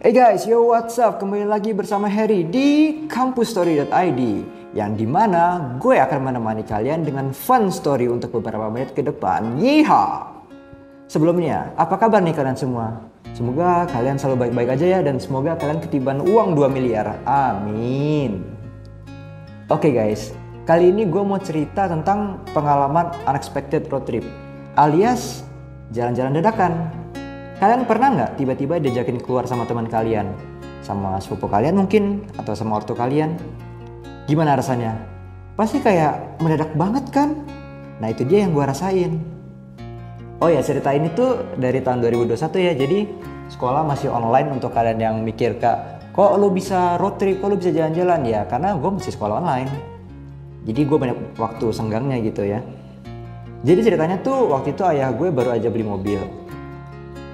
Hey guys, yo what's up? Kembali lagi bersama Harry di kampusstory.id yang di mana gue akan menemani kalian dengan fun story untuk beberapa menit ke depan. Yeehaw! Sebelumnya, apa kabar nih kalian semua? Semoga kalian selalu baik-baik aja ya dan semoga kalian ketiban uang 2 miliar. Amin. Oke okay guys, kali ini gue mau cerita tentang pengalaman unexpected road trip alias jalan-jalan dadakan. Kalian pernah nggak tiba-tiba diajakin keluar sama teman kalian? Sama sepupu kalian mungkin? Atau sama ortu kalian? Gimana rasanya? Pasti kayak mendadak banget kan? Nah itu dia yang gue rasain. Oh ya cerita ini tuh dari tahun 2021 ya, jadi sekolah masih online untuk kalian yang mikir kak, kok lo bisa road trip, kok lo bisa jalan-jalan ya? Karena gue masih sekolah online. Jadi gue banyak waktu senggangnya gitu ya. Jadi ceritanya tuh waktu itu ayah gue baru aja beli mobil.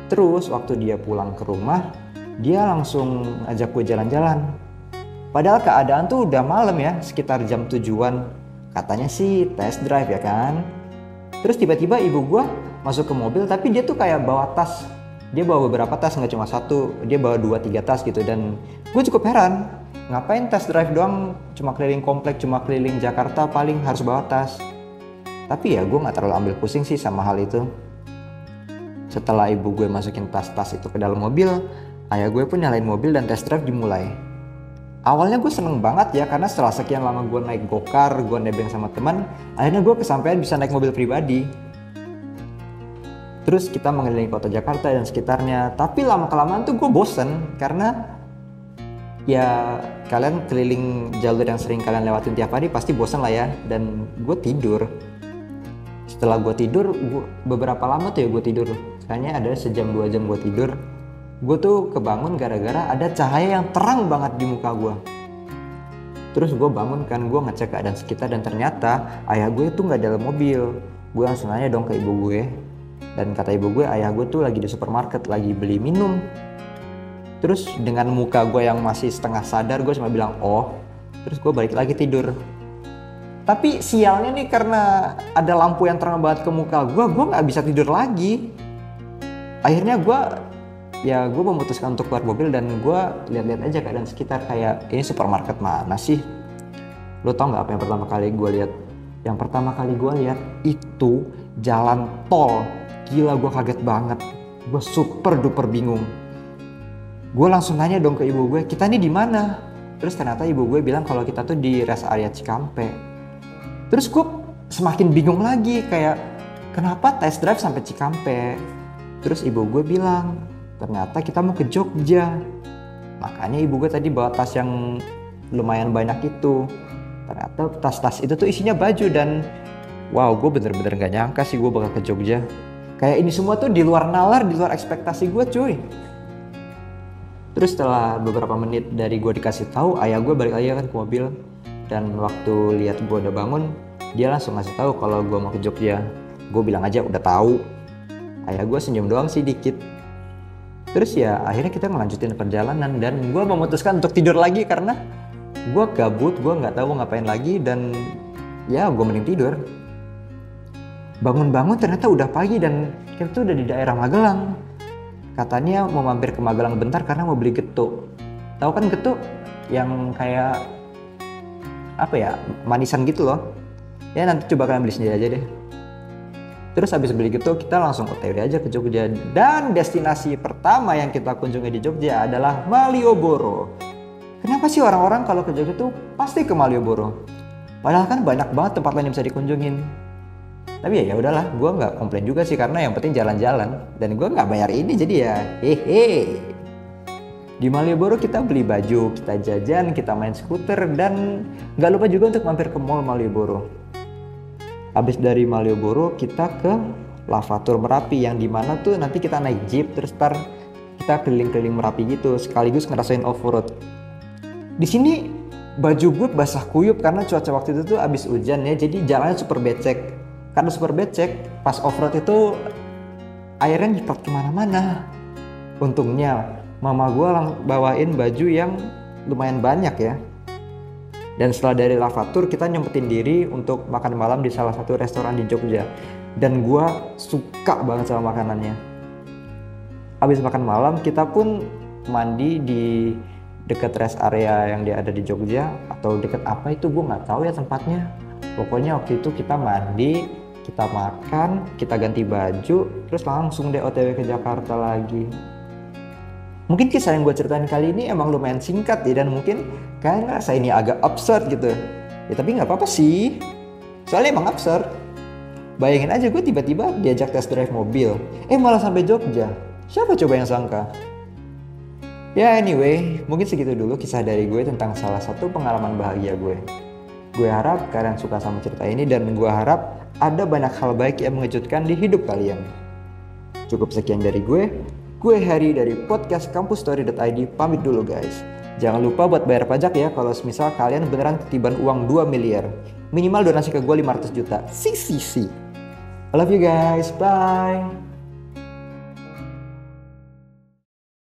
Terus waktu dia pulang ke rumah, dia langsung ajak gue jalan-jalan. Padahal keadaan tuh udah malam ya, sekitar jam tujuan. Katanya sih test drive ya kan. Terus tiba-tiba ibu gue masuk ke mobil tapi dia tuh kayak bawa tas dia bawa beberapa tas nggak cuma satu dia bawa dua tiga tas gitu dan gue cukup heran ngapain test drive doang cuma keliling komplek cuma keliling Jakarta paling harus bawa tas tapi ya gue nggak terlalu ambil pusing sih sama hal itu setelah ibu gue masukin tas-tas itu ke dalam mobil ayah gue pun nyalain mobil dan test drive dimulai awalnya gue seneng banget ya karena setelah sekian lama gue naik gokar gue nebeng sama teman akhirnya gue kesampaian bisa naik mobil pribadi Terus kita mengelilingi kota Jakarta dan sekitarnya. Tapi lama kelamaan tuh gue bosen karena ya kalian keliling jalur yang sering kalian lewatin tiap hari pasti bosen lah ya. Dan gue tidur. Setelah gue tidur, gua, beberapa lama tuh ya gue tidur. Kayaknya ada sejam dua jam gue tidur. Gue tuh kebangun gara-gara ada cahaya yang terang banget di muka gue. Terus gue bangun kan, gue ngecek keadaan sekitar dan ternyata ayah gue tuh nggak dalam mobil. Gue langsung nanya dong ke ibu gue, dan kata ibu gue ayah gue tuh lagi di supermarket lagi beli minum terus dengan muka gue yang masih setengah sadar gue cuma bilang oh terus gue balik lagi tidur tapi sialnya nih karena ada lampu yang terang banget ke muka gue gue nggak bisa tidur lagi akhirnya gue ya gue memutuskan untuk keluar mobil dan gue lihat-lihat aja keadaan sekitar kayak ini supermarket mana sih lo tau nggak apa yang pertama kali gue lihat yang pertama kali gue lihat itu jalan tol Gila gue kaget banget. Gue super duper bingung. Gue langsung nanya dong ke ibu gue, kita nih di mana? Terus ternyata ibu gue bilang kalau kita tuh di rest area Cikampek. Terus gue semakin bingung lagi kayak kenapa test drive sampai Cikampek? Terus ibu gue bilang ternyata kita mau ke Jogja. Makanya ibu gue tadi bawa tas yang lumayan banyak itu. Ternyata tas-tas itu tuh isinya baju dan wow gue bener-bener gak nyangka sih gue bakal ke Jogja. Kayak ini semua tuh di luar nalar, di luar ekspektasi gue cuy. Terus setelah beberapa menit dari gue dikasih tahu, ayah gue balik lagi kan ke mobil. Dan waktu lihat gue udah bangun, dia langsung ngasih tahu kalau gue mau ke Jogja. Gue bilang aja udah tahu. Ayah gue senyum doang sih dikit. Terus ya akhirnya kita ngelanjutin perjalanan dan gue memutuskan untuk tidur lagi karena gue gabut, gue nggak tahu ngapain lagi dan ya gue mending tidur bangun-bangun ternyata udah pagi dan kita tuh udah di daerah Magelang. Katanya mau mampir ke Magelang bentar karena mau beli getuk. Tahu kan getuk yang kayak apa ya manisan gitu loh. Ya nanti coba kalian beli sendiri aja deh. Terus habis beli getuk kita langsung OTW aja ke Jogja dan destinasi pertama yang kita kunjungi di Jogja adalah Malioboro. Kenapa sih orang-orang kalau ke Jogja tuh pasti ke Malioboro? Padahal kan banyak banget tempat lain yang bisa dikunjungin tapi ya ya udahlah gue nggak komplain juga sih karena yang penting jalan-jalan dan gue nggak bayar ini jadi ya hehe di Malioboro kita beli baju, kita jajan, kita main skuter dan nggak lupa juga untuk mampir ke mall Malioboro. Habis dari Malioboro kita ke Lavatur Merapi yang di mana tuh nanti kita naik jeep terus tar kita keliling-keliling Merapi gitu sekaligus ngerasain off road. Di sini baju gue basah kuyup karena cuaca waktu itu tuh abis hujan ya jadi jalannya super becek. Karena super becek pas off road itu airnya nyemprot ke mana-mana. Untungnya mama gue bawain baju yang lumayan banyak ya dan setelah dari lavatur kita nyempetin diri untuk makan malam di salah satu restoran di Jogja. Dan gue suka banget sama makanannya. Habis makan malam kita pun mandi di dekat rest area yang dia ada di Jogja atau dekat apa itu gue nggak tahu ya tempatnya. Pokoknya waktu itu kita mandi kita makan kita ganti baju terus langsung deh OTW ke Jakarta lagi mungkin kisah yang gue ceritain kali ini emang lumayan singkat ya dan mungkin kalian ngerasa ini agak absurd gitu. Ya tapi nggak apa-apa sih. Soalnya emang absurd. Bayangin aja gue tiba-tiba diajak test drive mobil. Eh malah sampai Jogja. Siapa coba yang sangka? Ya anyway mungkin segitu dulu kisah dari gue tentang salah satu pengalaman bahagia gue. Gue harap kalian suka sama cerita ini dan gue harap ada banyak hal baik yang mengejutkan di hidup kalian. Cukup sekian dari gue Gue Harry dari podcast kampusstory.id pamit dulu guys. Jangan lupa buat bayar pajak ya kalau misal kalian beneran ketiban uang 2 miliar. Minimal donasi ke gue 500 juta. Si si si. I love you guys. Bye.